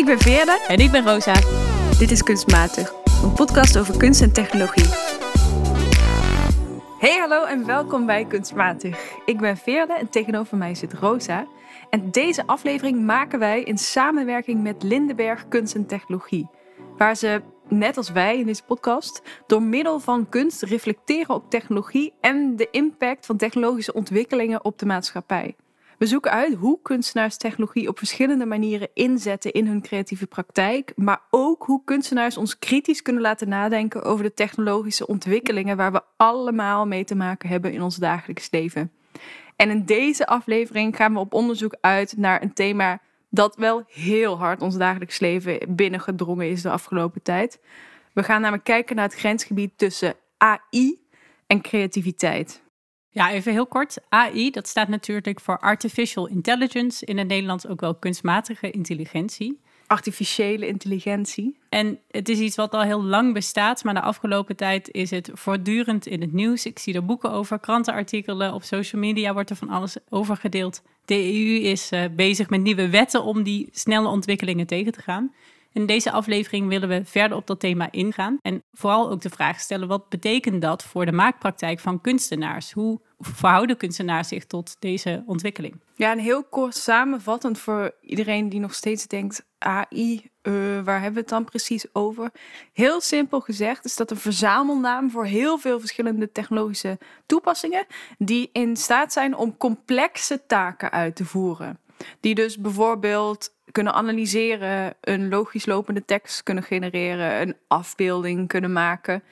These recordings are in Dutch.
Ik ben Veerle. En ik ben Rosa. Dit is Kunstmatig, een podcast over kunst en technologie. Hey, hallo en welkom bij Kunstmatig. Ik ben Veerle en tegenover mij zit Rosa. En deze aflevering maken wij in samenwerking met Lindenberg Kunst en Technologie. Waar ze, net als wij in deze podcast, door middel van kunst reflecteren op technologie en de impact van technologische ontwikkelingen op de maatschappij. We zoeken uit hoe kunstenaars technologie op verschillende manieren inzetten in hun creatieve praktijk, maar ook hoe kunstenaars ons kritisch kunnen laten nadenken over de technologische ontwikkelingen waar we allemaal mee te maken hebben in ons dagelijks leven. En in deze aflevering gaan we op onderzoek uit naar een thema dat wel heel hard ons dagelijks leven binnengedrongen is de afgelopen tijd. We gaan namelijk kijken naar het grensgebied tussen AI en creativiteit. Ja, even heel kort. AI, dat staat natuurlijk voor Artificial Intelligence, in het Nederlands ook wel kunstmatige intelligentie. Artificiële intelligentie. En het is iets wat al heel lang bestaat, maar de afgelopen tijd is het voortdurend in het nieuws. Ik zie er boeken over, krantenartikelen, op social media wordt er van alles over gedeeld. De EU is uh, bezig met nieuwe wetten om die snelle ontwikkelingen tegen te gaan. In deze aflevering willen we verder op dat thema ingaan en vooral ook de vraag stellen: wat betekent dat voor de maakpraktijk van kunstenaars? Hoe verhouden kunstenaars zich tot deze ontwikkeling? Ja, en heel kort samenvattend voor iedereen die nog steeds denkt: AI, uh, waar hebben we het dan precies over? Heel simpel gezegd is dat een verzamelnaam voor heel veel verschillende technologische toepassingen die in staat zijn om complexe taken uit te voeren. Die dus bijvoorbeeld kunnen analyseren, een logisch lopende tekst kunnen genereren, een afbeelding kunnen maken.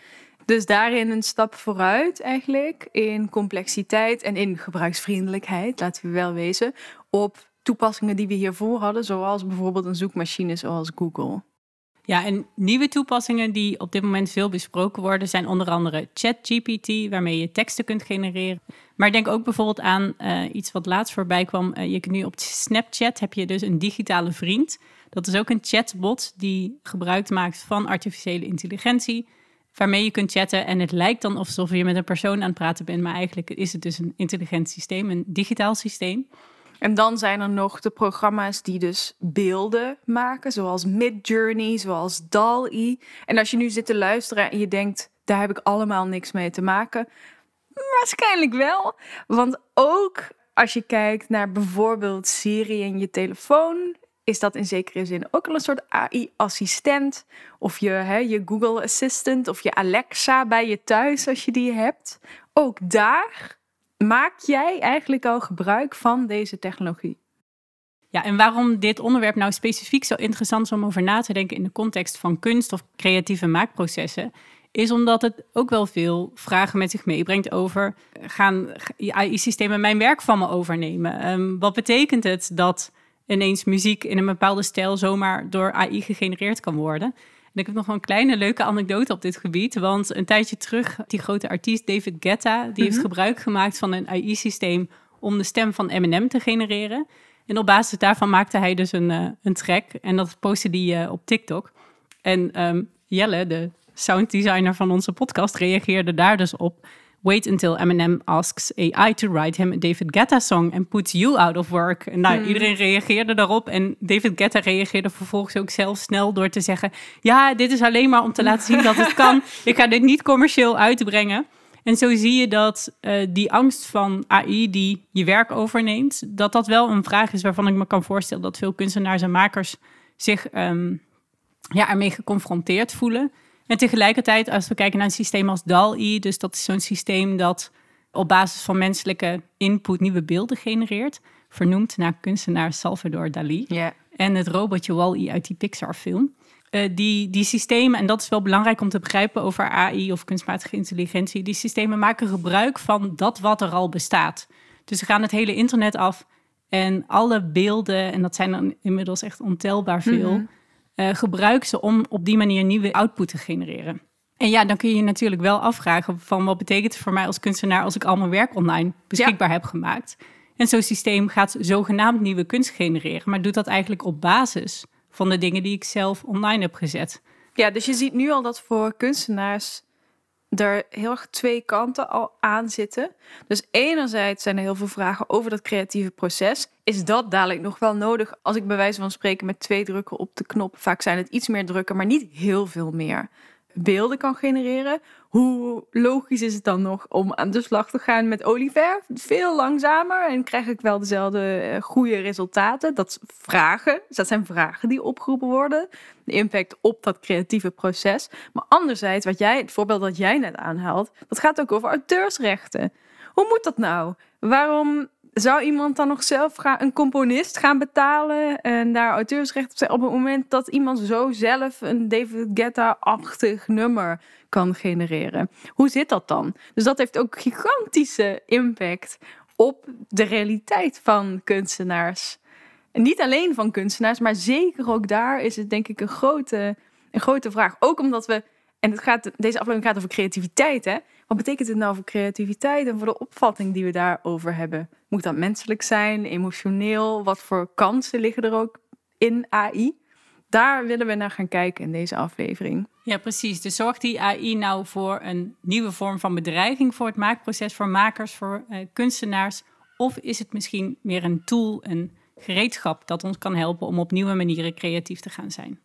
Dus daarin een stap vooruit eigenlijk in complexiteit en in gebruiksvriendelijkheid, laten we wel wezen, op toepassingen die we hiervoor hadden, zoals bijvoorbeeld een zoekmachine zoals Google. Ja, en nieuwe toepassingen die op dit moment veel besproken worden, zijn onder andere ChatGPT, waarmee je teksten kunt genereren. Maar denk ook bijvoorbeeld aan uh, iets wat laatst voorbij kwam. Uh, je kunt nu op Snapchat heb je dus een digitale vriend. Dat is ook een chatbot die gebruik maakt van artificiële intelligentie, waarmee je kunt chatten. En het lijkt dan alsof je met een persoon aan het praten bent, maar eigenlijk is het dus een intelligent systeem, een digitaal systeem. En dan zijn er nog de programma's die dus beelden maken, zoals Midjourney, zoals DALL-E. En als je nu zit te luisteren en je denkt, daar heb ik allemaal niks mee te maken, waarschijnlijk wel. Want ook als je kijkt naar bijvoorbeeld Siri in je telefoon, is dat in zekere zin ook al een soort AI-assistent. Of je, hè, je Google Assistant of je Alexa bij je thuis als je die hebt. Ook daar maak jij eigenlijk al gebruik van deze technologie? Ja, en waarom dit onderwerp nou specifiek zo interessant is om over na te denken in de context van kunst of creatieve maakprocessen, is omdat het ook wel veel vragen met zich meebrengt over: gaan AI-systemen mijn werk van me overnemen? Um, wat betekent het dat ineens muziek in een bepaalde stijl zomaar door AI gegenereerd kan worden? ik heb nog wel een kleine leuke anekdote op dit gebied. Want een tijdje terug, die grote artiest David Guetta, die heeft mhm. gebruik gemaakt van een AI-systeem om de stem van Eminem te genereren. En op basis daarvan maakte hij dus een, uh, een track. En dat postte hij uh, op TikTok. En um, Jelle, de sounddesigner van onze podcast, reageerde daar dus op. Wait until Eminem asks AI to write him a David Guetta song and puts you out of work. En nou, hmm. iedereen reageerde daarop. En David Guetta reageerde vervolgens ook zelf snel door te zeggen: Ja, dit is alleen maar om te laten zien dat het kan. Ik ga dit niet commercieel uitbrengen. En zo zie je dat uh, die angst van AI die je werk overneemt, dat dat wel een vraag is waarvan ik me kan voorstellen dat veel kunstenaars en makers zich um, ja, ermee geconfronteerd voelen. En tegelijkertijd, als we kijken naar een systeem als DAL-E, dus dat is zo'n systeem dat op basis van menselijke input nieuwe beelden genereert, vernoemd naar kunstenaar Salvador Dali. Yeah. En het robotje Wall-E uit die Pixar-film. Uh, die, die systemen, en dat is wel belangrijk om te begrijpen over AI of kunstmatige intelligentie, die systemen maken gebruik van dat wat er al bestaat. Dus ze gaan het hele internet af en alle beelden, en dat zijn er inmiddels echt ontelbaar veel, mhm uh, gebruik ze om op die manier nieuwe output te genereren. En ja, dan kun je je natuurlijk wel afvragen van wat betekent het voor mij als kunstenaar als ik al mijn werk online beschikbaar heb gemaakt. En zo'n systeem gaat zogenaamd nieuwe kunst genereren, maar doet dat eigenlijk op basis van de dingen die ik zelf online heb gezet. Ja, dus je ziet nu al dat voor kunstenaars er heel erg twee kanten al aan zitten. Dus enerzijds zijn er heel veel vragen over dat creatieve proces. Is dat dadelijk nog wel nodig als ik bij wijze van spreken met twee drukken op de knop, vaak zijn het iets meer drukken, maar niet heel veel meer beelden kan genereren. Hoe logisch is het dan nog om aan de slag te gaan met olieverf? Veel langzamer en krijg ik wel dezelfde uh, goede resultaten? Dat vragen, dat zijn vragen die opgeroepen worden. De impact op dat creatieve proces. Maar anderzijds, wat jij, het voorbeeld dat jij net aanhaalt, dat gaat ook over auteursrechten. Hoe moet dat nou? Waarom zou iemand dan nog zelf gaan, een componist gaan betalen en daar auteursrecht op zijn op het moment dat iemand zo zelf een David Guetta-achtig nummer kan genereren? Hoe zit dat dan? Dus dat heeft ook gigantische impact op de realiteit van kunstenaars. En niet alleen van kunstenaars, maar zeker ook daar is het denk ik een grote, een grote vraag. Ook omdat we, en het gaat, deze aflevering gaat over creativiteit, hè? Wat betekent het nou voor creativiteit en voor de opvatting die we daarover hebben? Moet dat menselijk zijn, emotioneel? Wat voor kansen liggen er ook in AI? Daar willen we naar gaan kijken in deze aflevering. Ja, precies. Dus zorgt die AI nou voor een nieuwe vorm van bedreiging voor het maakproces, voor makers, voor uh, kunstenaars? Of is het misschien meer een tool, een gereedschap dat ons kan helpen om op nieuwe manieren creatief te gaan zijn?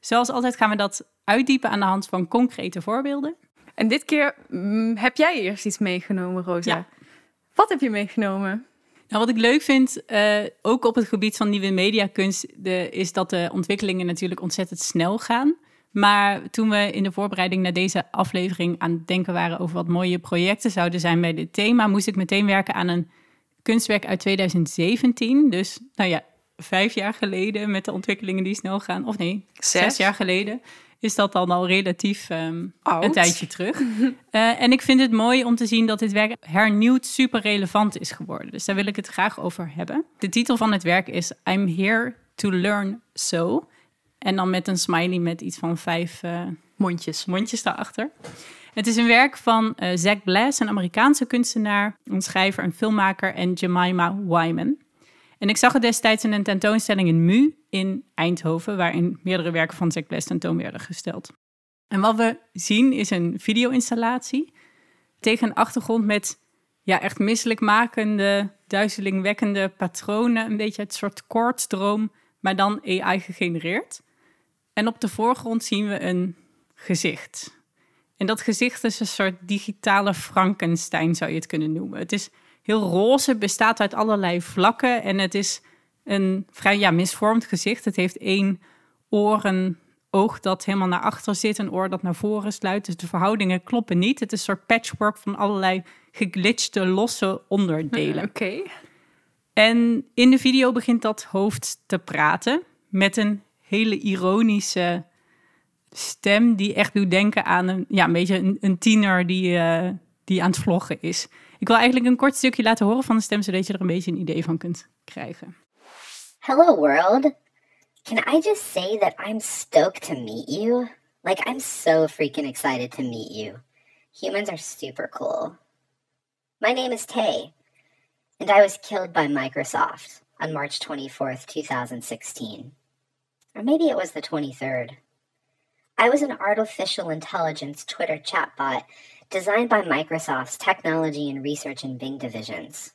Zoals altijd gaan we dat uitdiepen aan de hand van concrete voorbeelden. En dit keer mm, heb jij eerst iets meegenomen, Rosa. Ja. Wat heb je meegenomen? Nou, wat ik leuk vind, uh, ook op het gebied van nieuwe mediakunst, de, is dat de ontwikkelingen natuurlijk ontzettend snel gaan. Maar toen we in de voorbereiding naar deze aflevering aan het denken waren over wat mooie projecten zouden zijn bij dit thema, moest ik meteen werken aan een kunstwerk uit 2017. Dus, nou ja, vijf jaar geleden met de ontwikkelingen die snel gaan. Of nee, zes, zes jaar geleden is dat dan al relatief um, een tijdje terug. uh, en ik vind het mooi om te zien dat dit werk hernieuwd super relevant is geworden. Dus daar wil ik het graag over hebben. De titel van het werk is I'm Here to Learn So. En dan met een smiley met iets van vijf uh, mondjes. mondjes daarachter. Het is een werk van uh, Zach Blass, een Amerikaanse kunstenaar, een schrijver, een filmmaker en Jemima Wyman. En ik zag het destijds in een tentoonstelling in MU in Eindhoven, waarin meerdere werken van Bless tentoon werden gesteld. En wat we zien is een video-installatie tegen een achtergrond met ja, echt misselijkmakende, duizelingwekkende patronen. Een beetje het soort koortsdroom, maar dan AI gegenereerd. En op de voorgrond zien we een gezicht. En dat gezicht is een soort digitale Frankenstein, zou je het kunnen noemen. Het is heel roze, bestaat uit allerlei vlakken en het is een vrij ja, misvormd gezicht. Het heeft één oor, een oog dat helemaal naar achter zit, een oor dat naar voren sluit. Dus de verhoudingen kloppen niet. Het is een soort patchwork van allerlei geglitchte, losse onderdelen. Oké. En in de video begint dat hoofd te praten met een hele ironische stem die echt doet denken aan een, ja, een beetje een, een tiener die, uh, die aan het vloggen is. Ik wil eigenlijk een kort stukje laten horen van de stem, zodat je er een beetje een idee van kunt krijgen. Hello, world. Can I just say that I'm stoked to meet you? Like, I'm so freaking excited to meet you. Humans are super cool. My name is Tay, and I was killed by Microsoft on March 24th, 2016. Or maybe it was the 23rd. I was an artificial intelligence Twitter chatbot designed by Microsoft's Technology and Research and Bing divisions.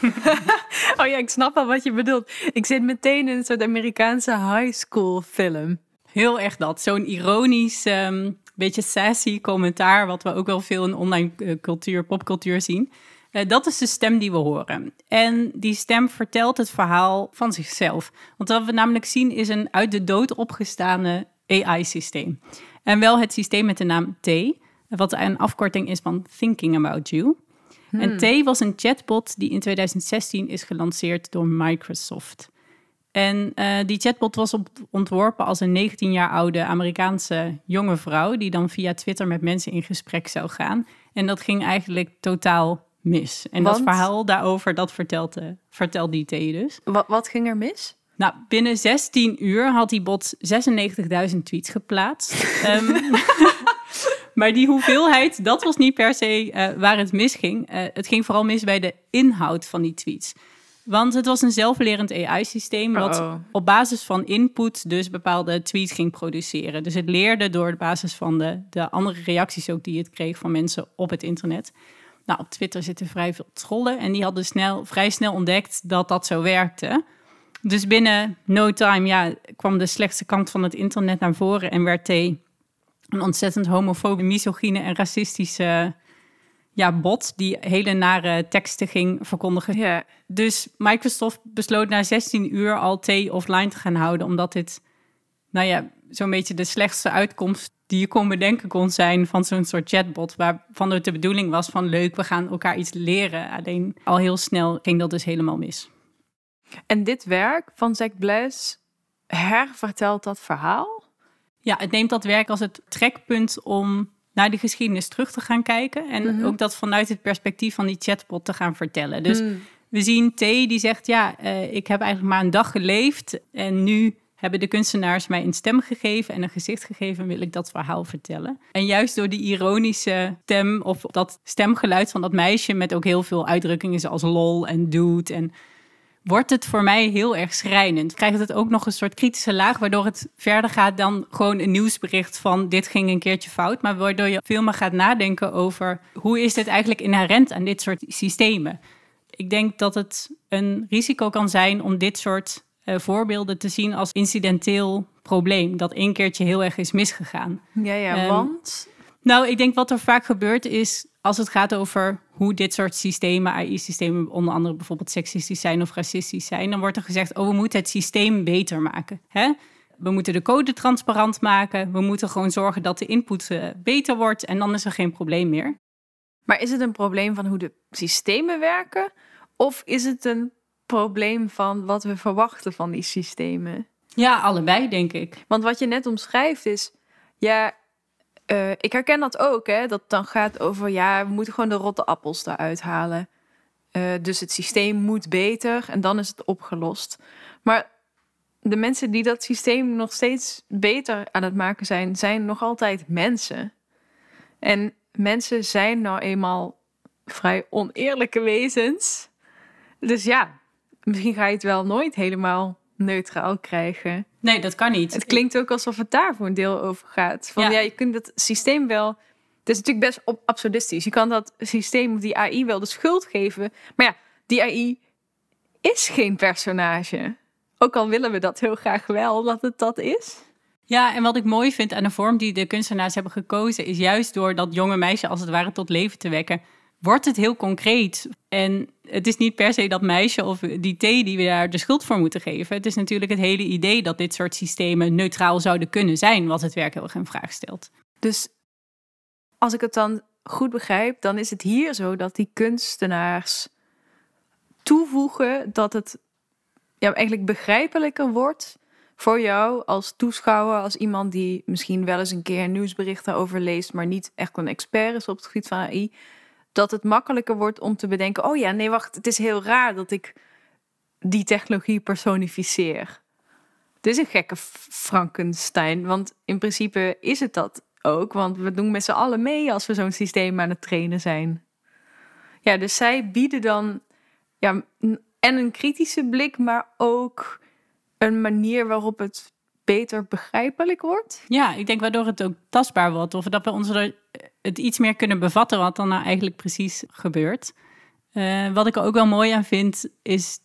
oh ja, ik snap wel wat je bedoelt. Ik zit meteen in een soort Amerikaanse high school film. Heel erg dat. Zo'n ironisch, um, beetje sassy commentaar, wat we ook wel veel in online uh, cultuur, popcultuur zien. Uh, dat is de stem die we horen. En die stem vertelt het verhaal van zichzelf. Want wat we namelijk zien is een uit de dood opgestane AI-systeem. En wel het systeem met de naam T, wat een afkorting is van Thinking About You. En hmm. T was een chatbot die in 2016 is gelanceerd door Microsoft. En uh, die chatbot was op, ontworpen als een 19 jaar oude Amerikaanse jonge vrouw, die dan via Twitter met mensen in gesprek zou gaan. En dat ging eigenlijk totaal mis. En Want? dat verhaal daarover, dat vertelt, uh, vertelt die T dus. Wat, wat ging er mis? Nou, binnen 16 uur had die bot 96.000 tweets geplaatst. um, maar die hoeveelheid, dat was niet per se uh, waar het misging. Uh, het ging vooral mis bij de inhoud van die tweets. Want het was een zelflerend AI-systeem wat op basis van input dus bepaalde tweets ging produceren. Dus het leerde door de basis van de, de andere reacties ook die het kreeg van mensen op het internet. Nou, op Twitter zitten vrij veel trollen en die hadden snel, vrij snel ontdekt dat dat zo werkte. Dus binnen no time ja, kwam de slechtste kant van het internet naar voren en werd T een ontzettend homofobe, misogyne en racistische ja, bot die hele nare teksten ging verkondigen. Ja. Dus Microsoft besloot na 16 uur al T offline te gaan houden, omdat dit, nou ja, zo'n beetje de slechtste uitkomst die je kon bedenken kon zijn van zo'n soort chatbot, waarvan het de bedoeling was van leuk, we gaan elkaar iets leren. Alleen al heel snel ging dat dus helemaal mis. En dit werk van Zach Blass hervertelt dat verhaal? Ja, het neemt dat werk als het trekpunt om naar de geschiedenis terug te gaan kijken en Mhm. ook dat vanuit het perspectief van die chatbot te gaan vertellen. Dus Hmm. We zien T die zegt, ja, eh, ik heb eigenlijk maar een dag geleefd en nu hebben de kunstenaars mij een stem gegeven en een gezicht gegeven en wil ik dat verhaal vertellen. En juist door die ironische stem of dat stemgeluid van dat meisje met ook heel veel uitdrukkingen zoals lol en dude en wordt het voor mij heel erg schrijnend. Krijgt het ook nog een soort kritische laag, waardoor het verder gaat dan gewoon een nieuwsbericht van dit ging een keertje fout, maar waardoor je veel meer gaat nadenken over hoe is dit eigenlijk inherent aan dit soort systemen. Ik denk dat het een risico kan zijn om dit soort eh, voorbeelden te zien als incidenteel probleem, dat één keertje heel erg is misgegaan. Ja, ja, Ehm, want... Nou, ik denk wat er vaak gebeurt is als het gaat over hoe dit soort systemen, AI-systemen, onder andere bijvoorbeeld seksistisch zijn of racistisch zijn, dan wordt er gezegd, oh, we moeten het systeem beter maken. Hè? We moeten de code transparant maken. We moeten gewoon zorgen dat de input eh, beter wordt en dan is er geen probleem meer. Maar is het een probleem van hoe de systemen werken? Of is het een probleem van wat we verwachten van die systemen? Ja, allebei, denk ik. Want wat je net omschrijft is, ja, eh, ik herken dat ook, hè, dat dan gaat over, ja, we moeten gewoon de rotte appels eruit halen. Eh, dus het systeem moet beter en dan is het opgelost. Maar de mensen die dat systeem nog steeds beter aan het maken zijn, zijn nog altijd mensen. En mensen zijn nou eenmaal vrij oneerlijke wezens. Dus ja, misschien ga je het wel nooit helemaal neutraal krijgen. Nee, dat kan niet. Het klinkt ook alsof het daar voor een deel over gaat. Van ja, Ja. je kunt het systeem wel. Het is natuurlijk best op absurdistisch. Je kan dat systeem of die AI wel de schuld geven. Maar ja, die AI is geen personage. Ook al willen we dat heel graag wel dat het dat is. Ja, en wat ik mooi vind aan de vorm die de kunstenaars hebben gekozen, is juist door dat jonge meisje als het ware tot leven te wekken, wordt het heel concreet. En het is niet per se dat meisje of die T die we daar de schuld voor moeten geven. Het is natuurlijk het hele idee dat dit soort systemen neutraal zouden kunnen zijn, wat het werk heel erg in vraag stelt. Dus als ik het dan goed begrijp, dan is het hier zo dat die kunstenaars toevoegen dat het ja, eigenlijk begrijpelijker wordt voor jou als toeschouwer, als iemand die misschien wel eens een keer nieuwsberichten over leest, maar niet echt een expert is op het gebied van AI, dat het makkelijker wordt om te bedenken: oh ja, nee, wacht, het is heel raar dat ik die technologie personificeer. Het is een gekke Frankenstein, want in principe is het dat ook, want we doen met z'n allen mee als we zo'n systeem aan het trainen zijn. Ja, dus zij bieden dan ja, en een kritische blik, maar ook een manier waarop het beter begrijpelijk wordt. Ja, ik denk waardoor het ook tastbaar wordt. Of dat we ons er het iets meer kunnen bevatten wat dan nou eigenlijk precies gebeurt. Eh, wat ik er ook wel mooi aan vind, is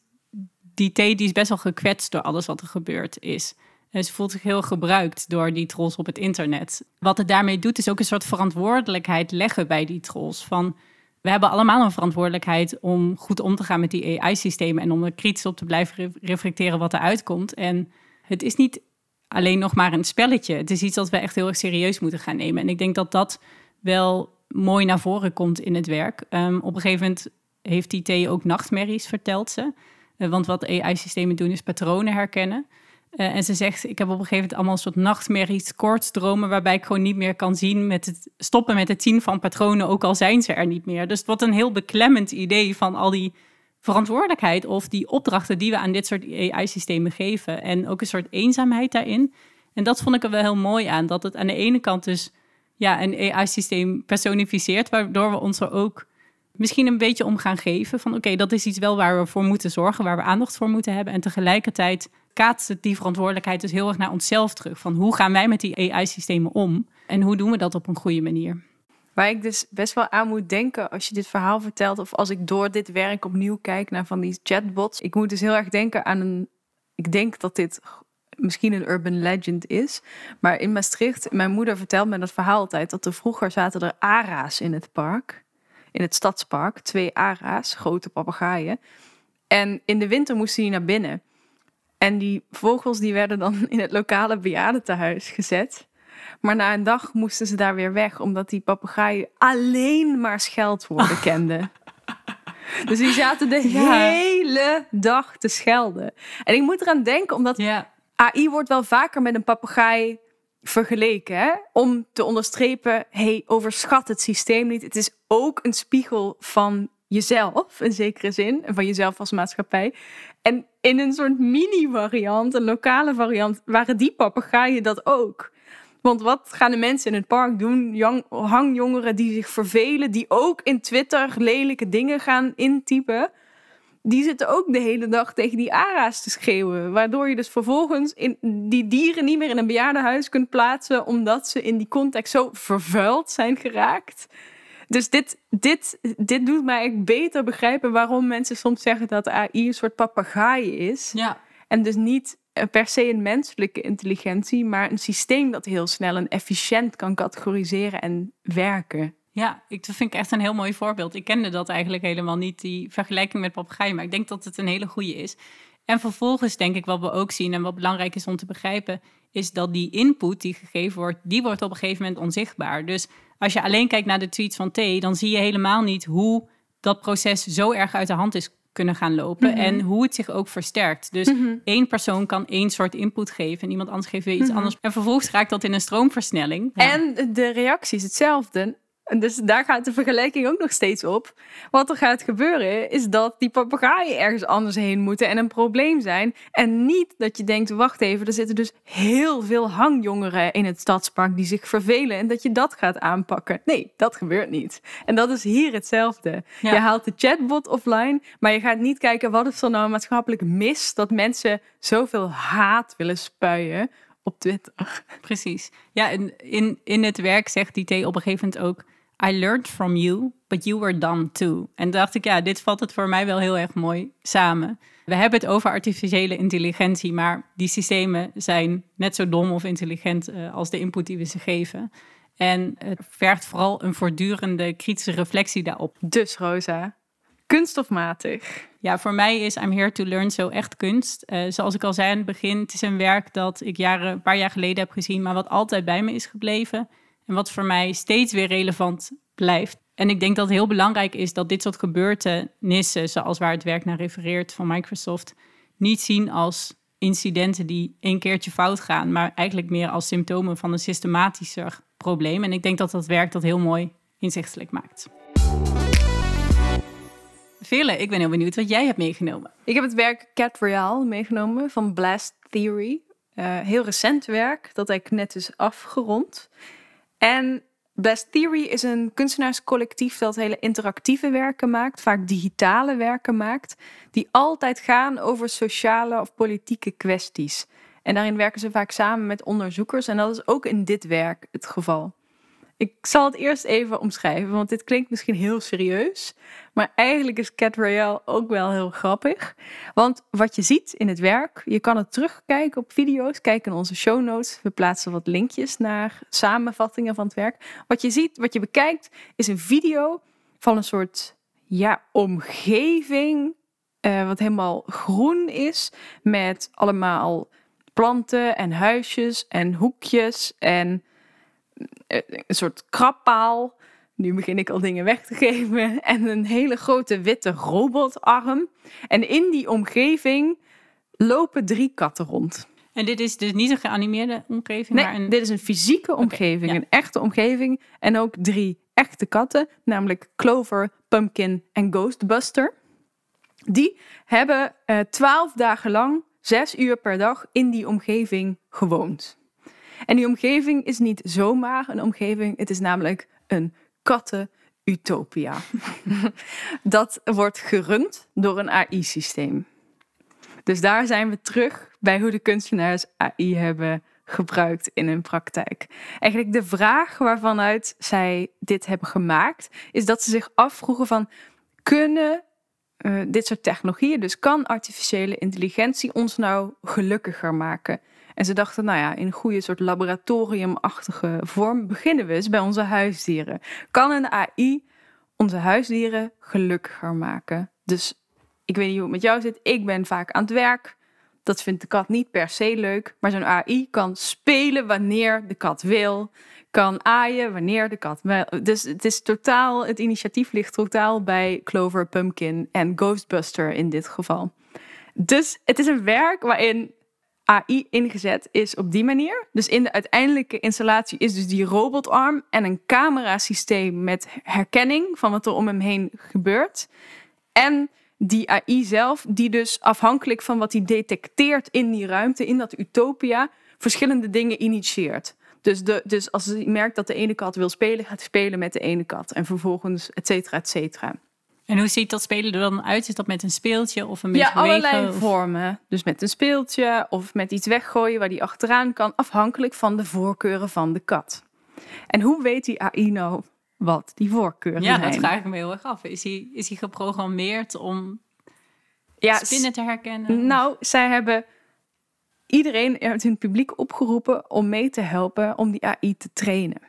die T die is best wel gekwetst door alles wat er gebeurd is. En ze voelt zich heel gebruikt door die trolls op het internet. Wat het daarmee doet, is ook een soort verantwoordelijkheid leggen bij die trolls. Van, we hebben allemaal een verantwoordelijkheid om goed om te gaan met die AI-systemen en om er kritisch op te blijven re- reflecteren wat er uitkomt. En het is niet alleen nog maar een spelletje. Het is iets dat we echt heel erg serieus moeten gaan nemen. En ik denk dat dat wel mooi naar voren komt in het werk. Ehm, op een gegeven moment heeft die T ook nachtmerries, vertelt ze. Eh, want wat AI-systemen doen is patronen herkennen. Eh, en ze zegt, ik heb op een gegeven moment allemaal een soort nachtmerries, koortsdromen... waarbij ik gewoon niet meer kan zien met het stoppen met het zien van patronen... ook al zijn ze er niet meer. Dus wordt een heel beklemmend idee van al die verantwoordelijkheid... of die opdrachten die we aan dit soort AI-systemen geven. En ook een soort eenzaamheid daarin. En dat vond ik er wel heel mooi aan. Dat het aan de ene kant dus ja, een AI-systeem personificeert... waardoor we ons er ook misschien een beetje om gaan geven. Van oké, dat is iets wel waar we voor moeten zorgen, waar we aandacht voor moeten hebben. En tegelijkertijd kaatst het die verantwoordelijkheid dus heel erg naar onszelf terug. Van hoe gaan wij met die AI-systemen om? En hoe doen we dat op een goede manier? Waar ik dus best wel aan moet denken als je dit verhaal vertelt, of als ik door dit werk opnieuw kijk naar van die chatbots. Ik moet dus heel erg denken aan een. Ik denk dat dit misschien een urban legend is. Maar in Maastricht, mijn moeder vertelt me dat verhaal altijd, dat er vroeger zaten er ara's in het park. In het stadspark. Twee ara's, grote papegaaien. En in de winter moesten die naar binnen. En die vogels die werden dan in het lokale bejaardentehuis gezet. Maar na een dag moesten ze daar weer weg, omdat die papegaaien alleen maar scheldwoorden kenden. Dus die zaten de hele dag te schelden. En ik moet eraan denken, omdat Ja, AI wordt wel vaker met een papegaai vergeleken. Hè? Om te onderstrepen, hey, overschat het systeem niet. Het is ook een spiegel van jezelf, in zekere zin. En van jezelf als maatschappij. En in een soort mini-variant, een lokale variant, waren die papegaaien dat ook. Want wat gaan de mensen in het park doen? Jong, hangjongeren die zich vervelen, die ook in Twitter lelijke dingen gaan intypen. Die zitten ook de hele dag tegen die ara's te schreeuwen. Waardoor je dus vervolgens in die dieren niet meer in een bejaardenhuis kunt plaatsen. Omdat ze in die context zo vervuild zijn geraakt. Dus dit, dit, dit doet mij echt beter begrijpen waarom mensen soms zeggen dat AI een soort papegaai is. ja. En dus niet eh, per se een menselijke intelligentie, maar een systeem dat heel snel en efficiënt kan categoriseren en werken. Ja, ik, dat vind ik echt een heel mooi voorbeeld. Ik kende dat eigenlijk helemaal niet, die vergelijking met papegaai. Maar ik denk dat het een hele goede is. En vervolgens denk ik wat we ook zien en wat belangrijk is om te begrijpen... is dat die input die gegeven wordt, die wordt op een gegeven moment onzichtbaar. Dus als je alleen kijkt naar de tweets van T... dan zie je helemaal niet hoe dat proces zo erg uit de hand is kunnen gaan lopen... Mhm. en hoe het zich ook versterkt. Dus één persoon kan één soort input geven... en iemand anders geeft weer iets Mhm. anders. En vervolgens raakt dat in een stroomversnelling. Ja. En de reactie is hetzelfde. En dus daar gaat de vergelijking ook nog steeds op. Wat er gaat gebeuren is dat die papegaaien ergens anders heen moeten en een probleem zijn. En niet dat je denkt, wacht even, er zitten dus heel veel hangjongeren in het stadspark die zich vervelen en dat je dat gaat aanpakken. Nee, dat gebeurt niet. En dat is hier hetzelfde. Ja. Je haalt de chatbot offline, maar je gaat niet kijken wat is er nou maatschappelijk mis dat mensen zoveel haat willen spuien op Twitter. Precies. Ja, en in, in het werk zegt die T op een gegeven moment ook... I learned from you, but you were dumb too. En dacht ik, ja, dit vat het voor mij wel heel erg mooi samen. We hebben het over artificiële intelligentie, maar die systemen zijn net zo dom of intelligent eh, als de input die we ze geven. En het vergt vooral een voortdurende kritische reflectie daarop. Dus Rosa, kunststofmatig. Ja, voor mij is I'm Here to Learn zo echt kunst. Eh, zoals ik al zei aan het begin, het is een werk dat ik jaren, een paar jaar geleden heb gezien, maar wat altijd bij me is gebleven. En wat voor mij steeds weer relevant blijft. En ik denk dat het heel belangrijk is dat dit soort gebeurtenissen, zoals waar het werk naar refereert van Microsoft, niet zien als incidenten die een keertje fout gaan, maar eigenlijk meer als symptomen van een systematischer probleem. En ik denk dat dat werk dat heel mooi inzichtelijk maakt. Vele, ik ben heel benieuwd wat jij hebt meegenomen. Ik heb het werk Cat Royale meegenomen van Blast Theory. Eh, heel recent werk dat ik net is afgerond. En Blast Theory is een kunstenaarscollectief dat hele interactieve werken maakt, vaak digitale werken maakt, die altijd gaan over sociale of politieke kwesties. En daarin werken ze vaak samen met onderzoekers en dat is ook in dit werk het geval. Ik zal het eerst even omschrijven, want dit klinkt misschien heel serieus. Maar eigenlijk is Cat Royale ook wel heel grappig. Want wat je ziet in het werk, je kan het terugkijken op video's. Kijk in onze show notes. We plaatsen wat linkjes naar samenvattingen van het werk. Wat je ziet, wat je bekijkt, is een video van een soort ja, omgeving. eh, wat helemaal groen is. Met allemaal planten en huisjes en hoekjes en een soort krabpaal. Nu begin ik al dingen weg te geven. En een hele grote witte robotarm. En in die omgeving lopen drie katten rond. En dit is dus niet een geanimeerde omgeving, Nee, maar een... dit is een fysieke omgeving, ja. een echte omgeving. En ook drie echte katten, namelijk Clover, Pumpkin en Ghostbuster. Die hebben eh, twaalf dagen lang, zes uur per dag, in die omgeving gewoond. En die omgeving is niet zomaar een omgeving, het is namelijk een Utopia. dat wordt gerund door een AI-systeem. Dus daar zijn we terug bij hoe de kunstenaars AI hebben gebruikt in hun praktijk. Eigenlijk de vraag waarvanuit zij dit hebben gemaakt, is dat ze zich afvroegen van kunnen uh, dit soort technologieën, dus kan artificiële intelligentie ons nou gelukkiger maken? En ze dachten, nou ja, in een goede soort laboratoriumachtige vorm beginnen we eens bij onze huisdieren. Kan een AI onze huisdieren gelukkiger maken? Dus ik weet niet hoe het met jou zit. Ik ben vaak aan het werk. Dat vindt de kat niet per se leuk. Maar zo'n AI kan spelen wanneer de kat wil. Kan aaien wanneer de kat wil. Dus het is totaal, het initiatief ligt totaal bij Clover, Pumpkin en Ghostbuster in dit geval. Dus het is een werk waarin AI ingezet is op die manier. Dus in de uiteindelijke installatie is dus die robotarm en een camerasysteem met herkenning van wat er om hem heen gebeurt. En die AI zelf, die dus afhankelijk van wat hij detecteert in die ruimte, in dat utopia, verschillende dingen initieert. Dus, de, dus als hij merkt dat de ene kat wil spelen, gaat hij spelen met de ene kat. En vervolgens, et cetera, et cetera. En hoe ziet dat spelen er dan uit? Is dat met een speeltje of een beetje Ja, allerlei vormen. Dus met een speeltje of met iets weggooien waar die achteraan kan, afhankelijk van de voorkeuren van de kat. En hoe weet die AI nou wat die voorkeuren ja, zijn? Ja, dat vraag ik me heel erg af. Is hij, is hij geprogrammeerd om ja, spinnen te herkennen? Nou, zij hebben iedereen uit hun publiek opgeroepen om mee te helpen om die AI te trainen.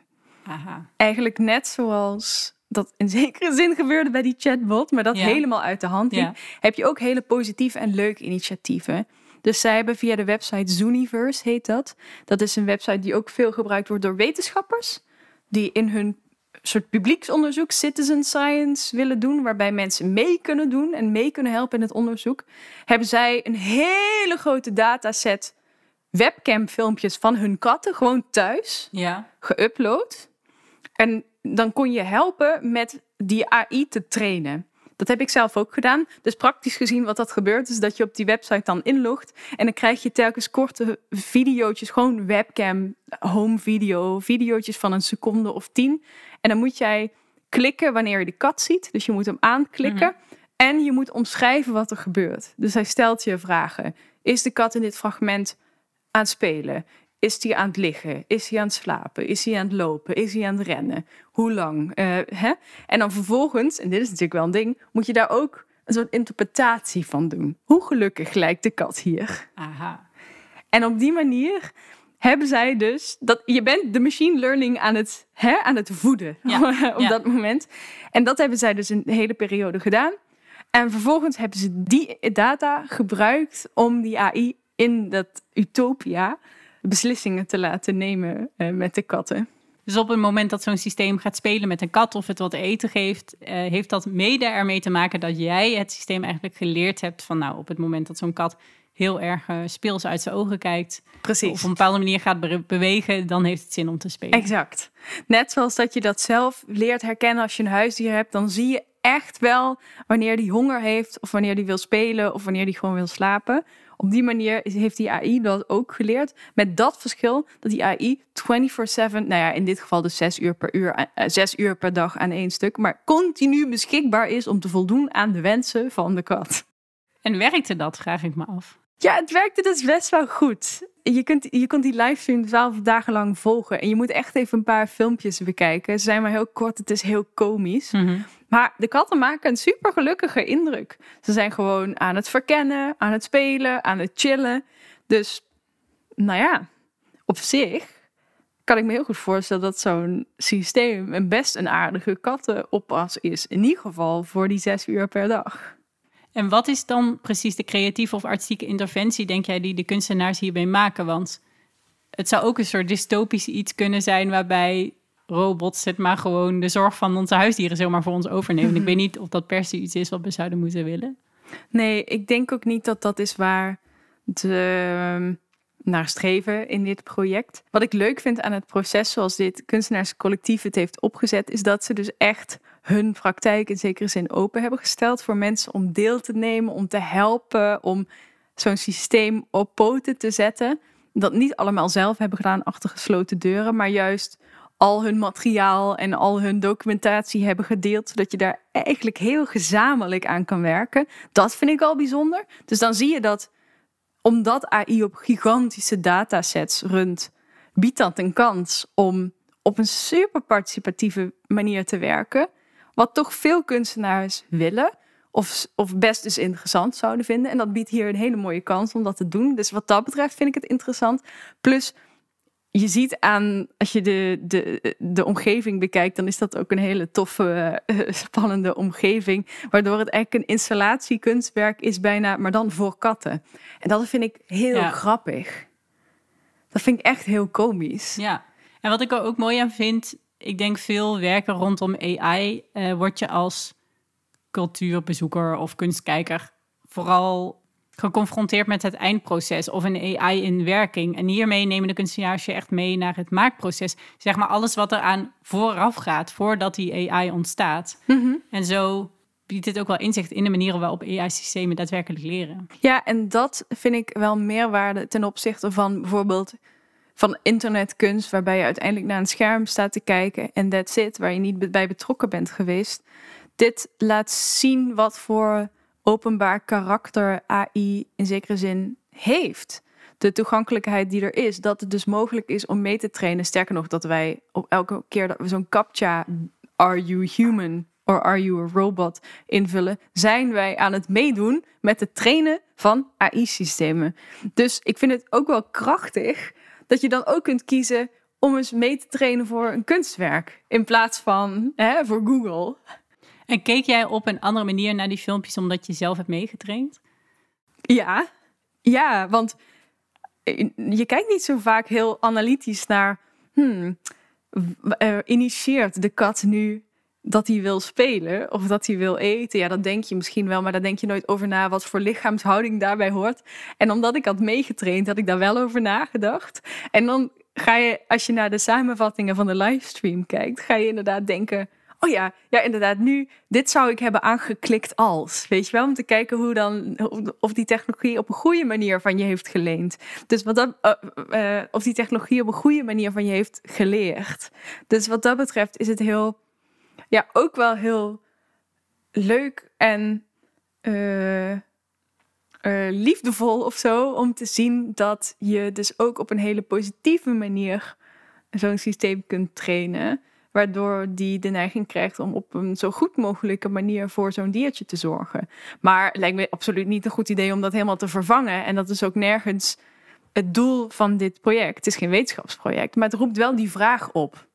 Aha. Eigenlijk net zoals dat in zekere zin gebeurde bij die chatbot, maar dat helemaal uit de hand heb je ook hele positieve en leuke initiatieven. Dus zij hebben via de website Zooniverse, heet dat. Dat is een website die ook veel gebruikt wordt door wetenschappers, die in hun soort publieksonderzoek, citizen science willen doen, waarbij mensen mee kunnen doen en mee kunnen helpen in het onderzoek, hebben zij een hele grote dataset webcam-filmpjes van hun katten gewoon thuis ja. geüpload. En dan kon je helpen met die AI te trainen. Dat heb ik zelf ook gedaan. Dus praktisch gezien wat dat gebeurt is dat je op die website dan inlogt en dan krijg je telkens korte video's, gewoon webcam, home video, video's van een seconde of tien. En dan moet jij klikken wanneer je de kat ziet. Dus je moet hem aanklikken. Mhm. En je moet omschrijven wat er gebeurt. Dus hij stelt je vragen. Is de kat in dit fragment aan het spelen? Is hij aan het liggen? Is hij aan het slapen? Is hij aan het lopen? Is hij aan het rennen? Hoe lang? Uh, hè? En dan vervolgens, en dit is natuurlijk wel een ding, moet je daar ook een soort interpretatie van doen. Hoe gelukkig lijkt de kat hier? Aha. En op die manier hebben zij dus dat je bent de machine learning aan het, hè, aan het voeden op dat moment. En dat hebben zij dus een hele periode gedaan. En vervolgens hebben ze die data gebruikt om die AI in dat utopia beslissingen te laten nemen uh, met de katten. Dus op het moment dat zo'n systeem gaat spelen met een kat of het wat eten geeft, uh, heeft dat mede ermee te maken dat jij het systeem eigenlijk geleerd hebt van nou, op het moment dat zo'n kat heel erg uh, speels uit zijn ogen kijkt, Precies. of op een bepaalde manier gaat be bewegen, dan heeft het zin om te spelen. Exact. Net zoals dat je dat zelf leert herkennen als je een huisdier hebt, dan zie je echt wel wanneer die honger heeft of wanneer die wil spelen of wanneer die gewoon wil slapen. Op die manier heeft die AI dat ook geleerd. Met dat verschil dat die AI 24/7, nou ja, in dit geval dus 6 uur per uur, 6 eh, uur per dag aan één stuk, maar continu beschikbaar is om te voldoen aan de wensen van de kat. En werkte dat, vraag ik me af. Ja, het werkte dus best wel goed. Je kunt, je kunt die livestream 12 dagen lang volgen. En je moet echt even een paar filmpjes bekijken. Ze zijn maar heel kort, het is heel komisch. Mhm. Maar de katten maken een super gelukkige indruk. Ze zijn gewoon aan het verkennen, aan het spelen, aan het chillen. Dus, nou ja, op zich kan ik me heel goed voorstellen dat zo'n systeem een best een aardige kattenoppas is. In ieder geval voor die zes uur per dag. En wat is dan precies de creatieve of artistieke interventie, denk jij, die de kunstenaars hierbij maken? Want het zou ook een soort dystopisch iets kunnen zijn waarbij robots het maar gewoon de zorg van onze huisdieren zomaar voor ons overnemen. Ik weet niet of dat per se iets is wat we zouden moeten willen. Nee, ik denk ook niet dat dat is waar de ehm, naar streven in dit project. Wat ik leuk vind aan het proces zoals dit kunstenaarscollectief het heeft opgezet, is dat ze dus echt hun praktijk in zekere zin open hebben gesteld voor mensen om deel te nemen, om te helpen, om zo'n systeem op poten te zetten. Dat niet allemaal zelf hebben gedaan achter gesloten deuren, maar juist al hun materiaal en al hun documentatie hebben gedeeld, zodat je daar eigenlijk heel gezamenlijk aan kan werken. Dat vind ik al bijzonder. Dus dan zie je dat omdat AI op gigantische datasets runt, biedt dat een kans om op een super participatieve manier te werken. Wat toch veel kunstenaars willen. Of, of best dus interessant zouden vinden. En dat biedt hier een hele mooie kans om dat te doen. Dus wat dat betreft vind ik het interessant. Plus, je ziet aan, als je de, de, de omgeving bekijkt, dan is dat ook een hele toffe, eh, spannende omgeving. Waardoor het eigenlijk een installatiekunstwerk is bijna, maar dan voor katten. En dat vind ik heel grappig. Dat vind ik echt heel komisch. Ja, en wat ik er ook mooi aan vind, ik denk veel werken rondom AI, uh, eh, word je als cultuurbezoeker of kunstkijker vooral geconfronteerd met het eindproces of een AI in werking. En hiermee nemen de kunstenaars je echt mee naar het maakproces. Zeg maar alles wat eraan vooraf gaat, voordat die AI ontstaat. Mhm. En zo biedt dit ook wel inzicht in de manieren waarop AI-systemen daadwerkelijk leren. Ja, en dat vind ik wel meerwaarde ten opzichte van bijvoorbeeld van internetkunst, waarbij je uiteindelijk naar een scherm staat te kijken en that's it, waar je niet bij betrokken bent geweest. Dit laat zien wat voor openbaar karakter AI in zekere zin heeft. De toegankelijkheid die er is, dat het dus mogelijk is om mee te trainen. Sterker nog, dat wij op elke keer dat we zo'n captcha, are you human or are you a robot, invullen, zijn wij aan het meedoen met het trainen van AI-systemen. Dus ik vind het ook wel krachtig dat je dan ook kunt kiezen om eens mee te trainen voor een kunstwerk. In plaats van hè, voor Google. En keek jij op een andere manier naar die filmpjes omdat je zelf hebt meegetraind? Ja, ja, want je kijkt niet zo vaak heel analytisch naar. Hmm, initieert de kat nu dat hij wil spelen of dat hij wil eten. Ja, dat denk je misschien wel, maar daar denk je nooit over na wat voor lichaamshouding daarbij hoort. En omdat ik had meegetraind, had ik daar wel over nagedacht. En dan ga je, als je naar de samenvattingen van de livestream kijkt, ga je inderdaad denken. Oh ja, ja, inderdaad. Nu, dit zou ik hebben aangeklikt als. Weet je wel, om te kijken hoe dan, of die technologie op een goede manier van je heeft geleend. Dus wat dat, uh, of die technologie op een goede manier van je heeft geleerd. Dus wat dat betreft is het heel ja, ook wel heel leuk en uh, uh, liefdevol of zo om te zien dat je dus ook op een hele positieve manier zo'n systeem kunt trainen. Waardoor die de neiging krijgt om op een zo goed mogelijke manier voor zo'n diertje te zorgen. Maar het lijkt me absoluut niet een goed idee om dat helemaal te vervangen. En dat is ook nergens het doel van dit project. Het is geen wetenschapsproject, maar het roept wel die vraag op.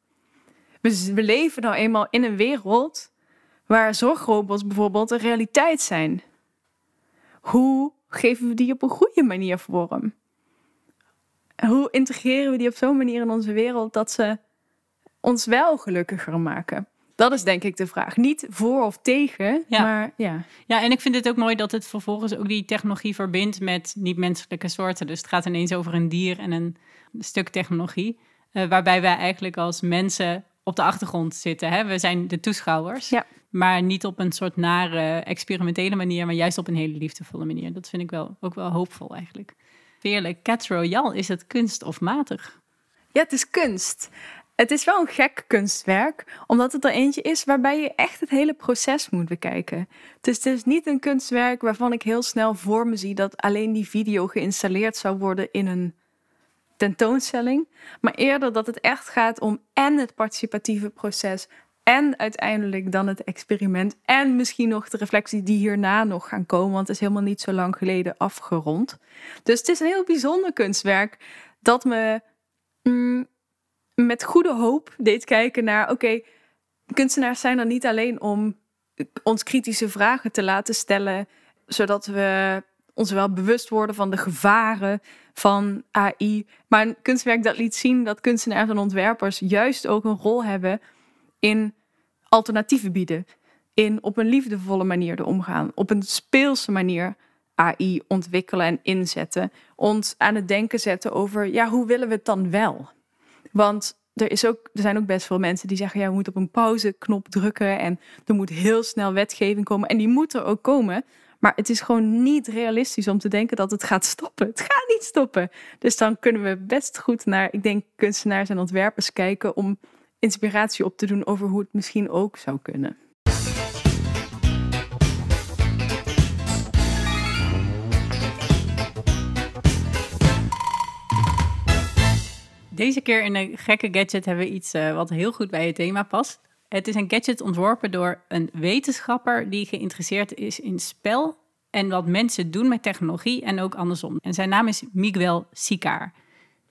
We, we leven nou eenmaal in een wereld waar zorgrobots bijvoorbeeld een realiteit zijn. Hoe geven we die op een goede manier vorm? Hoe integreren we die op zo'n manier in onze wereld dat ze ons wel gelukkiger maken? Dat is denk ik de vraag. Niet voor of tegen, ja. maar ja. Ja, en ik vind het ook mooi dat het vervolgens ook die technologie verbindt met niet-menselijke soorten. Dus het gaat ineens over een dier en een stuk technologie. Uh, waarbij wij eigenlijk als mensen op de achtergrond zitten. Hè? We zijn de toeschouwers. Ja. Maar niet op een soort nare, experimentele manier, maar juist op een hele liefdevolle manier. Dat vind ik wel, ook wel hoopvol eigenlijk. Veerlijk, Cat Royal, is het kunst of matig? Ja, het is kunst. Het is wel een gek kunstwerk, omdat het er eentje is waarbij je echt het hele proces moet bekijken. Dus het is niet een kunstwerk waarvan ik heel snel voor me zie dat alleen die video geïnstalleerd zou worden in een tentoonstelling, maar eerder dat het echt gaat om en het participatieve proces en uiteindelijk dan het experiment en misschien nog de reflectie die hierna nog gaan komen, want het is helemaal niet zo lang geleden afgerond. Dus het is een heel bijzonder kunstwerk dat me mm, met goede hoop deed kijken naar, oké, kunstenaars zijn er niet alleen om ons kritische vragen te laten stellen, zodat we ons wel bewust worden van de gevaren van AI. Maar een kunstwerk dat liet zien dat kunstenaars en ontwerpers juist ook een rol hebben in alternatieven bieden. In op een liefdevolle manier te omgaan, op een speelse manier AI ontwikkelen en inzetten. Ons aan het denken zetten over, ja, hoe willen we het dan wel? Want er, is ook, er zijn ook best veel mensen die zeggen, ja, we moeten op een pauzeknop drukken en er moet heel snel wetgeving komen. En die moet er ook komen. Maar het is gewoon niet realistisch om te denken dat het gaat stoppen. Het gaat niet stoppen. Dus dan kunnen we best goed naar, ik denk, kunstenaars en ontwerpers kijken om inspiratie op te doen over hoe het misschien ook zou kunnen. Deze keer in een gekke gadget hebben we iets uh, wat heel goed bij het thema past. Het is een gadget ontworpen door een wetenschapper die geïnteresseerd is in spel en wat mensen doen met technologie en ook andersom. En zijn naam is Miguel Sicar.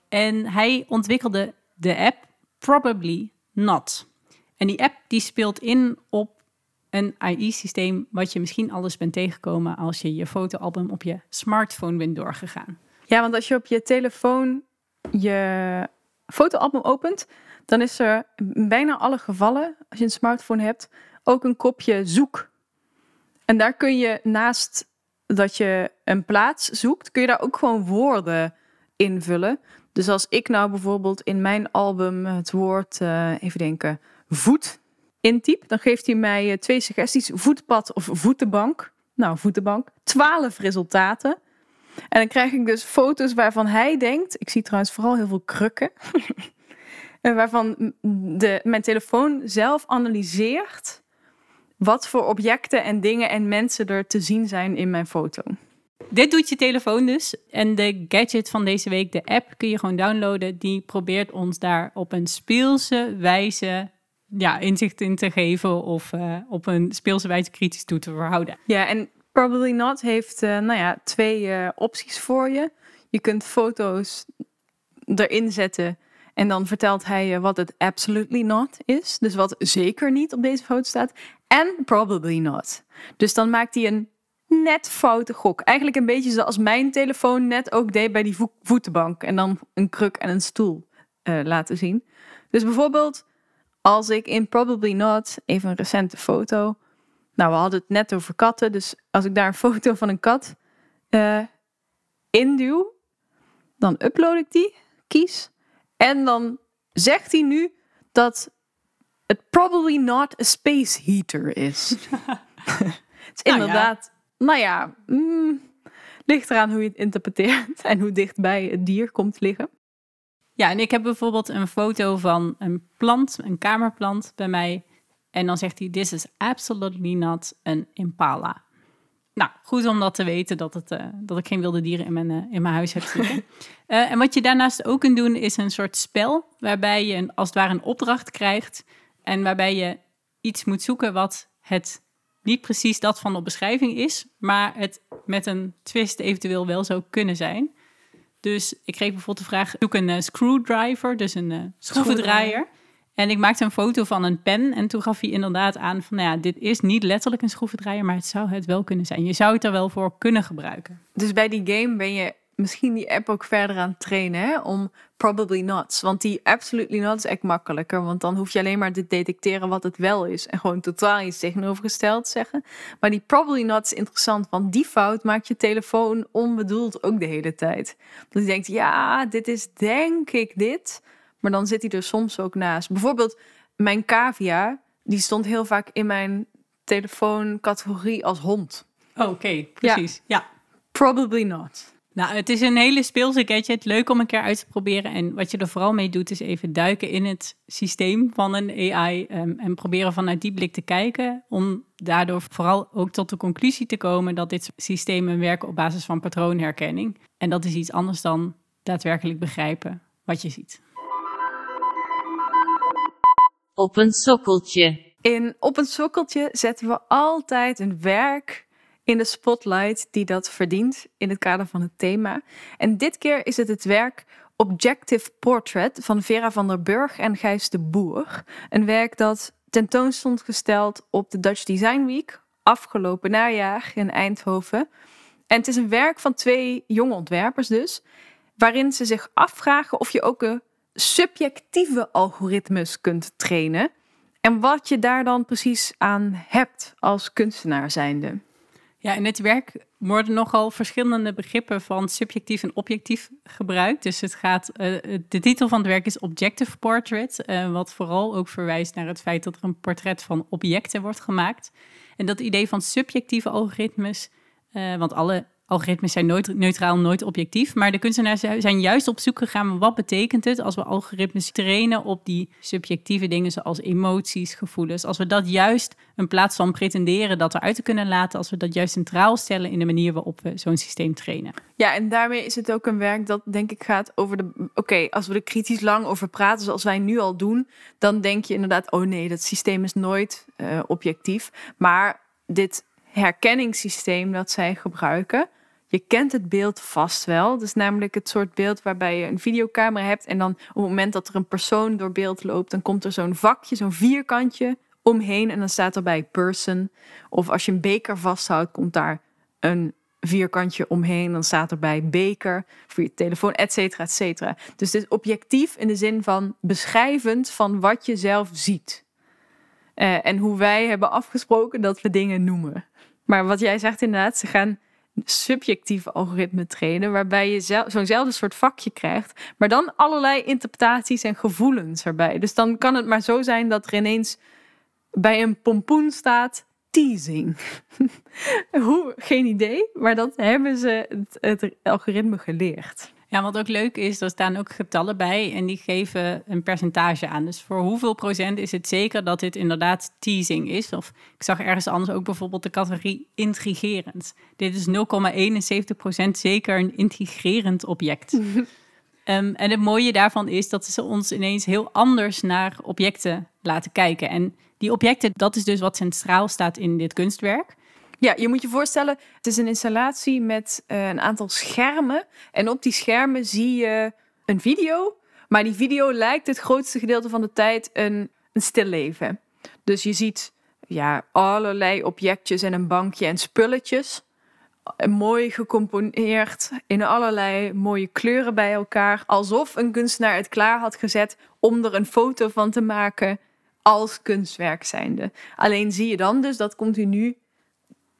En hij ontwikkelde de app Probably Not. En die app die speelt in op een AI-systeem wat je misschien alles bent tegengekomen als je je fotoalbum op je smartphone bent doorgegaan. Ja, want als je op je telefoon je fotoalbum opent, dan is er in bijna alle gevallen, als je een smartphone hebt, ook een kopje zoek. En daar kun je naast dat je een plaats zoekt, kun je daar ook gewoon woorden invullen. Dus als ik nou bijvoorbeeld in mijn album het woord, uh, even denken, voet intyp, dan geeft hij mij eh, twee suggesties: voetpad of voetenbank. Nou, voetenbank. Twaalf resultaten. En dan krijg ik dus foto's waarvan hij denkt, ik zie trouwens vooral heel veel krukken, en waarvan de, mijn telefoon zelf analyseert wat voor objecten en dingen en mensen er te zien zijn in mijn foto. Dit doet je telefoon dus. En de gadget van deze week, de app, kun je gewoon downloaden. Die probeert ons daar op een speelse wijze ja, inzicht in te geven of uh, op een speelse wijze kritisch toe te verhouden. Ja, en Probably Not heeft uh, nou ja, twee uh, opties voor je. Je kunt foto's erin zetten en dan vertelt hij je wat het absolutely not is. Dus wat zeker niet op deze foto staat. En probably not. Dus dan maakt hij een net foute gok. Eigenlijk een beetje zoals mijn telefoon net ook deed bij die vo voetenbank. En dan een kruk en een stoel uh, laten zien. Dus bijvoorbeeld als ik in Probably Not, even een recente foto. Nou, we hadden het net over katten. Dus als ik daar een foto van een kat uh, induw, dan upload ik die, kies. En dan zegt hij nu dat het probably not a space heater is. het is nou inderdaad, nou ja, mm, ligt eraan hoe je het interpreteert en hoe dichtbij het dier komt liggen. Ja, en ik heb bijvoorbeeld een foto van een plant, een kamerplant bij mij. En dan zegt hij: This is absolutely not an impala. Nou, goed om dat te weten, dat, het, uh, dat ik geen wilde dieren in mijn, uh, in mijn huis heb zitten. uh, en wat je daarnaast ook kunt doen, is een soort spel, waarbij je een, als het ware een opdracht krijgt. En waarbij je iets moet zoeken wat het niet precies dat van de beschrijving is, maar het met een twist eventueel wel zou kunnen zijn. Dus ik kreeg bijvoorbeeld de vraag: zoek een screwdriver, dus een schroevendraaier. En ik maakte een foto van een pen en toen gaf hij inderdaad aan van, nou ja, dit is niet letterlijk een schroevendraaier, maar het zou het wel kunnen zijn. Je zou het er wel voor kunnen gebruiken. Dus bij die game ben je misschien die app ook verder aan het trainen hè? om probably not. Want die absolutely not is echt makkelijker, want dan hoef je alleen maar te detecteren wat het wel is en gewoon totaal iets tegenovergesteld zeggen. Maar die probably not is interessant, want die fout maakt je telefoon onbedoeld ook de hele tijd. Dat je denkt, ja, dit is denk ik dit. Maar dan zit hij er soms ook naast. Bijvoorbeeld mijn cavia, die stond heel vaak in mijn telefooncategorie als hond. Oh, Oké, precies. Ja. Probably not. Nou, het is een hele speelse gadget. Leuk om een keer uit te proberen. En wat je er vooral mee doet, is even duiken in het systeem van een AI. Um, en proberen vanuit die blik te kijken. Om daardoor vooral ook tot de conclusie te komen dat dit systemen werken op basis van patroonherkenning. En dat is iets anders dan daadwerkelijk begrijpen wat je ziet. Op een sokkeltje. In Op een sokkeltje zetten we altijd een werk in de spotlight die dat verdient in het kader van het thema. En dit keer is het het werk Objective Portrait van Vera van der Burg en Gijs de Boer. Een werk dat tentoon stond gesteld op de Dutch Design Week afgelopen najaar in Eindhoven. En het is een werk van twee jonge ontwerpers dus, waarin ze zich afvragen of je ook een subjectieve algoritmes kunt trainen. En wat je daar dan precies aan hebt als kunstenaar zijnde. Ja, in het werk worden nogal verschillende begrippen van subjectief en objectief gebruikt. Dus het gaat, uh, de titel van het werk is Objective Portrait, uh, wat vooral ook verwijst naar het feit dat er een portret van objecten wordt gemaakt. En dat idee van subjectieve algoritmes, uh, want alle algoritmes zijn nooit neutraal, nooit objectief. Maar de kunstenaars zijn juist op zoek gegaan. Wat betekent het als we algoritmes trainen op die subjectieve dingen zoals emoties, gevoelens. Als we dat juist in plaats van pretenderen dat eruit te kunnen laten, als we dat juist centraal stellen in de manier waarop we zo'n systeem trainen. Ja, en daarmee is het ook een werk dat denk ik gaat over de. Oké, als we er kritisch lang over praten, zoals wij nu al doen, dan denk je inderdaad, oh nee, dat systeem is nooit uh, objectief. Maar dit herkenningssysteem dat zij gebruiken, je kent het beeld vast wel. Is namelijk het soort beeld waarbij je een videocamera hebt en dan op het moment dat er een persoon door beeld loopt, dan komt er zo'n vakje, zo'n vierkantje omheen en dan staat erbij person. Of als je een beker vasthoudt, komt daar een vierkantje omheen, dan staat erbij beker voor je telefoon, et cetera, et cetera. Dus is objectief in de zin van beschrijvend van wat je zelf ziet. Uh, en hoe wij hebben afgesproken dat we dingen noemen. Maar wat jij zegt inderdaad, ze gaan subjectieve algoritme trainen, waarbij je zo'nzelfde soort vakje krijgt, maar dan allerlei interpretaties en gevoelens erbij. Dus dan kan het maar zo zijn dat er ineens bij een pompoen staat teasing. Hoe? Geen idee, maar dat hebben ze het, het algoritme geleerd. Ja, wat ook leuk is, er staan ook getallen bij en die geven een percentage aan. Dus voor hoeveel procent is het zeker dat dit inderdaad teasing is? Of ik zag ergens anders ook bijvoorbeeld de categorie intrigerend. Dit is 0,71 procent zeker een intrigerend object. um, en het mooie daarvan is dat ze ons ineens heel anders naar objecten laten kijken. En die objecten, dat is dus wat centraal staat in dit kunstwerk. Ja, je moet je voorstellen, het is een installatie met uh, een aantal schermen. En op die schermen zie je een video. Maar die video lijkt het grootste gedeelte van de tijd een, een stilleven. Dus je ziet ja, allerlei objectjes en een bankje en spulletjes. Mooi gecomponeerd in allerlei mooie kleuren bij elkaar. Alsof een kunstenaar het klaar had gezet om er een foto van te maken als kunstwerk zijnde. Alleen zie je dan dus dat continu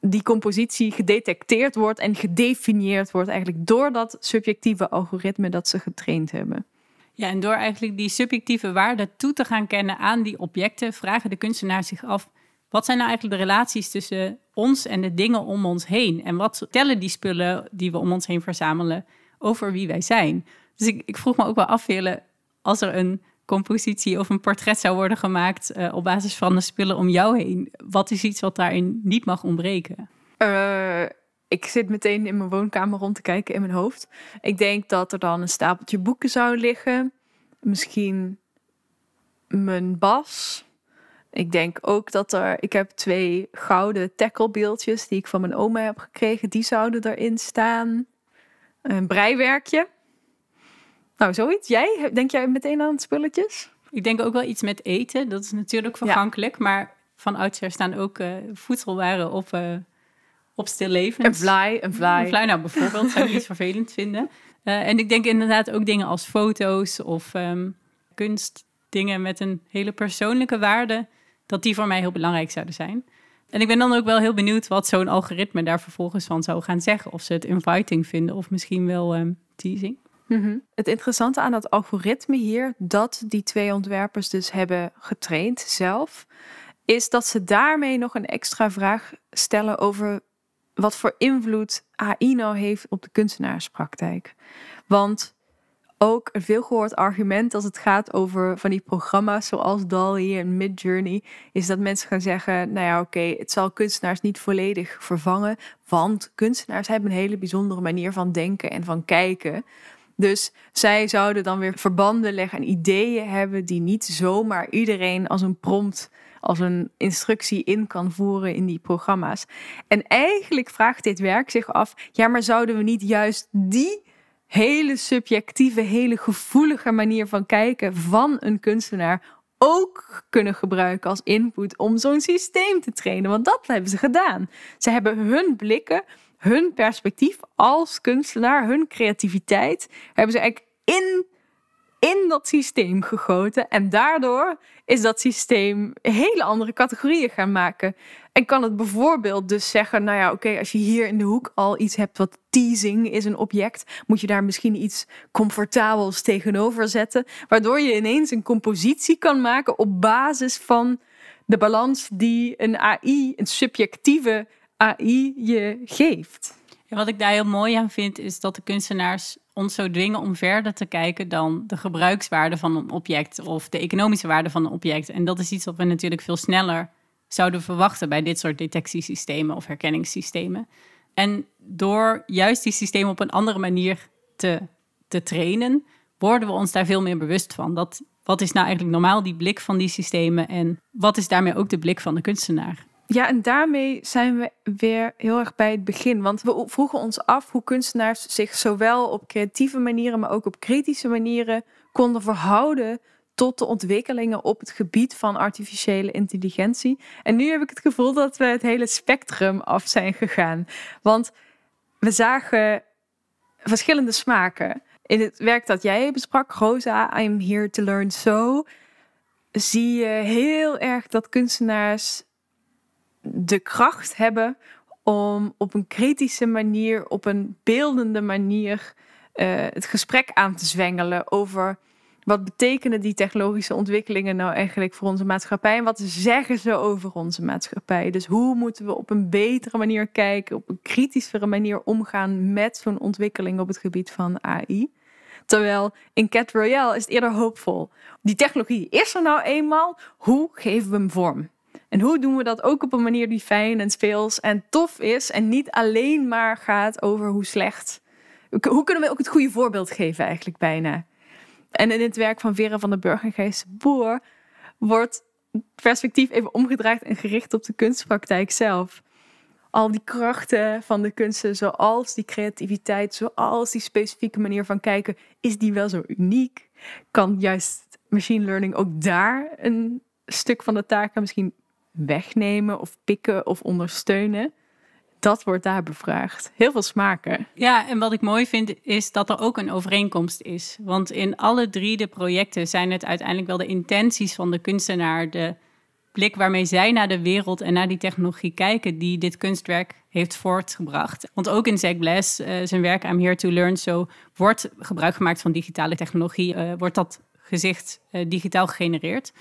die compositie gedetecteerd wordt en gedefinieerd wordt eigenlijk door dat subjectieve algoritme dat ze getraind hebben. Ja, en door eigenlijk die subjectieve waarde toe te gaan kennen aan die objecten, vragen de kunstenaars zich af: wat zijn nou eigenlijk de relaties tussen ons en de dingen om ons heen? En wat tellen die spullen die we om ons heen verzamelen over wie wij zijn? Dus ik, ik vroeg me ook wel af, als er een compositie of een portret zou worden gemaakt uh, op basis van de spullen om jou heen. Wat is iets wat daarin niet mag ontbreken? Uh, ik zit meteen in mijn woonkamer rond te kijken in mijn hoofd. Ik denk dat er dan een stapeltje boeken zou liggen. Misschien mijn bas. Ik denk ook dat er. Ik heb twee gouden tacklebeeldjes die ik van mijn oma heb gekregen. Die zouden erin staan. Een breiwerkje. Nou, zoiets. Jij? Denk jij meteen aan spulletjes? Ik denk ook wel iets met eten. Dat is natuurlijk vergankelijk. Maar van oudsher staan ook uh, voedselwaren op, uh, op stillevens. Een vlaai, een vlaai. Een vlaai, nou bijvoorbeeld, zou ik iets vervelend vinden. Uh, en ik denk inderdaad ook dingen als foto's of um, kunstdingen met een hele persoonlijke waarde, dat die voor mij heel belangrijk zouden zijn. En ik ben dan ook wel heel benieuwd wat zo'n algoritme daar vervolgens van zou gaan zeggen. Of ze het inviting vinden of misschien wel um, teasing. Mhm. Het interessante aan dat algoritme hier, dat die twee ontwerpers dus hebben getraind zelf, is dat ze daarmee nog een extra vraag stellen over wat voor invloed AI nou heeft op de kunstenaarspraktijk. Want ook een veelgehoord argument als het gaat over van die programma's zoals DALL-E en Midjourney, is dat mensen gaan zeggen, nou ja oké, het zal kunstenaars niet volledig vervangen, want kunstenaars hebben een hele bijzondere manier van denken en van kijken. Dus zij zouden dan weer verbanden leggen en ideeën hebben die niet zomaar iedereen als een prompt, als een instructie in kan voeren in die programma's. En eigenlijk vraagt dit werk zich af: ja, maar zouden we niet juist die hele subjectieve, hele gevoelige manier van kijken van een kunstenaar ook kunnen gebruiken als input om zo'n systeem te trainen? Want dat hebben ze gedaan. Ze hebben hun blikken hun perspectief als kunstenaar, hun creativiteit, hebben ze eigenlijk in, in dat systeem gegoten. En daardoor is dat systeem hele andere categorieën gaan maken. En kan het bijvoorbeeld dus zeggen, nou ja, oké, als je hier in de hoek al iets hebt wat teasing is een object, moet je daar misschien iets comfortabels tegenover zetten, waardoor je ineens een compositie kan maken op basis van de balans die een AI, een subjectieve AI je geeft. Wat ik daar heel mooi aan vind, is dat de kunstenaars ons zo dwingen om verder te kijken dan de gebruikswaarde van een object of de economische waarde van een object. En dat is iets wat we natuurlijk veel sneller zouden verwachten bij dit soort detectiesystemen of herkenningssystemen. En door juist die systemen op een andere manier te, te trainen, worden we ons daar veel meer bewust van. Dat, wat is nou eigenlijk normaal die blik van die systemen en wat is daarmee ook de blik van de kunstenaar? Ja, en daarmee zijn we weer heel erg bij het begin. Want we vroegen ons af hoe kunstenaars zich zowel op creatieve manieren, maar ook op kritische manieren konden verhouden tot de ontwikkelingen op het gebied van artificiële intelligentie. En nu heb ik het gevoel dat we het hele spectrum af zijn gegaan. Want we zagen verschillende smaken. In het werk dat jij besprak, Rosa, I'm here to learn so, zie je heel erg dat kunstenaars de kracht hebben om op een kritische manier, op een beeldende manier, uh, het gesprek aan te zwengelen over wat betekenen die technologische ontwikkelingen nou eigenlijk voor onze maatschappij en wat zeggen ze over onze maatschappij? Dus hoe moeten we op een betere manier kijken, op een kritischere manier omgaan met zo'n ontwikkeling op het gebied van AI? Terwijl in Cat Royale is het eerder hoopvol. Die technologie is er nou eenmaal. Hoe geven we hem vorm? En hoe doen we dat ook op een manier die fijn en speels en tof is en niet alleen maar gaat over hoe slecht. Hoe kunnen we ook het goede voorbeeld geven eigenlijk bijna? En in het werk van Vera van der Burg en Boer wordt perspectief even omgedraaid en gericht op de kunstpraktijk zelf. Al die krachten van de kunsten, zoals die creativiteit, zoals die specifieke manier van kijken, is die wel zo uniek? Kan juist machine learning ook daar een stuk van de taken misschien wegnemen of pikken of ondersteunen? Dat wordt daar bevraagd. Heel veel smaken. Ja, en wat ik mooi vind is dat er ook een overeenkomst is. Want in alle drie de projecten zijn het uiteindelijk wel de intenties van de kunstenaar, de blik waarmee zij naar de wereld en naar die technologie kijken, die dit kunstwerk heeft voortgebracht. Want ook in Zach uh, zijn werk I'm Here to Learn So, wordt gebruik gemaakt van digitale technologie, uh, wordt dat gezicht uh, digitaal gegenereerd.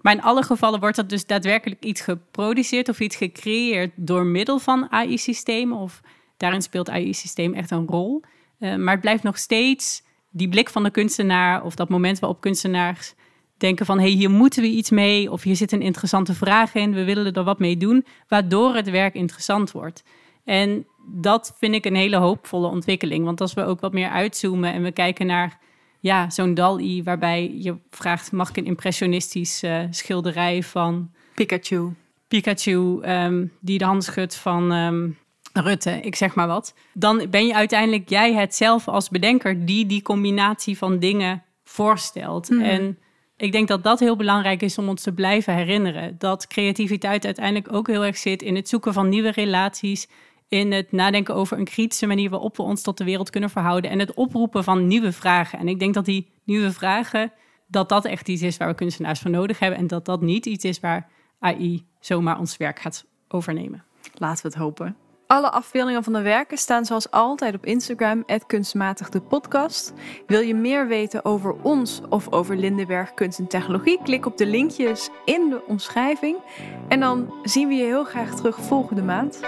Maar in alle gevallen wordt dat dus daadwerkelijk iets geproduceerd of iets gecreëerd door middel van AI-systemen. Of daarin speelt AI-systeem echt een rol. Uh, maar het blijft nog steeds die blik van de kunstenaar of dat moment waarop kunstenaars denken van hé, hey, hier moeten we iets mee of hier zit een interessante vraag in, we willen er wat mee doen, waardoor het werk interessant wordt. En dat vind ik een hele hoopvolle ontwikkeling, want als we ook wat meer uitzoomen en we kijken naar ja, zo'n Dal-I waarbij je vraagt: mag ik een impressionistisch uh, schilderij van Pikachu? Pikachu, um, die de hand schudt van um, Rutte, ik zeg maar wat. Dan ben je uiteindelijk jij het zelf als bedenker die die combinatie van dingen voorstelt. Mm. En ik denk dat dat heel belangrijk is om ons te blijven herinneren. Dat creativiteit uiteindelijk ook heel erg zit in het zoeken van nieuwe relaties, in het nadenken over een kritische manier waarop we ons tot de wereld kunnen verhouden en het oproepen van nieuwe vragen. En ik denk dat die nieuwe vragen, dat dat echt iets is waar we kunstenaars voor nodig hebben en dat dat niet iets is waar AI zomaar ons werk gaat overnemen. Laten we het hopen. Alle afbeeldingen van de werken staan zoals altijd op Instagram, kunstmatig de podcast. Wil je meer weten over ons of over Lindenberg Kunst en Technologie? Klik op de linkjes in de omschrijving. En dan zien we je heel graag terug volgende maand.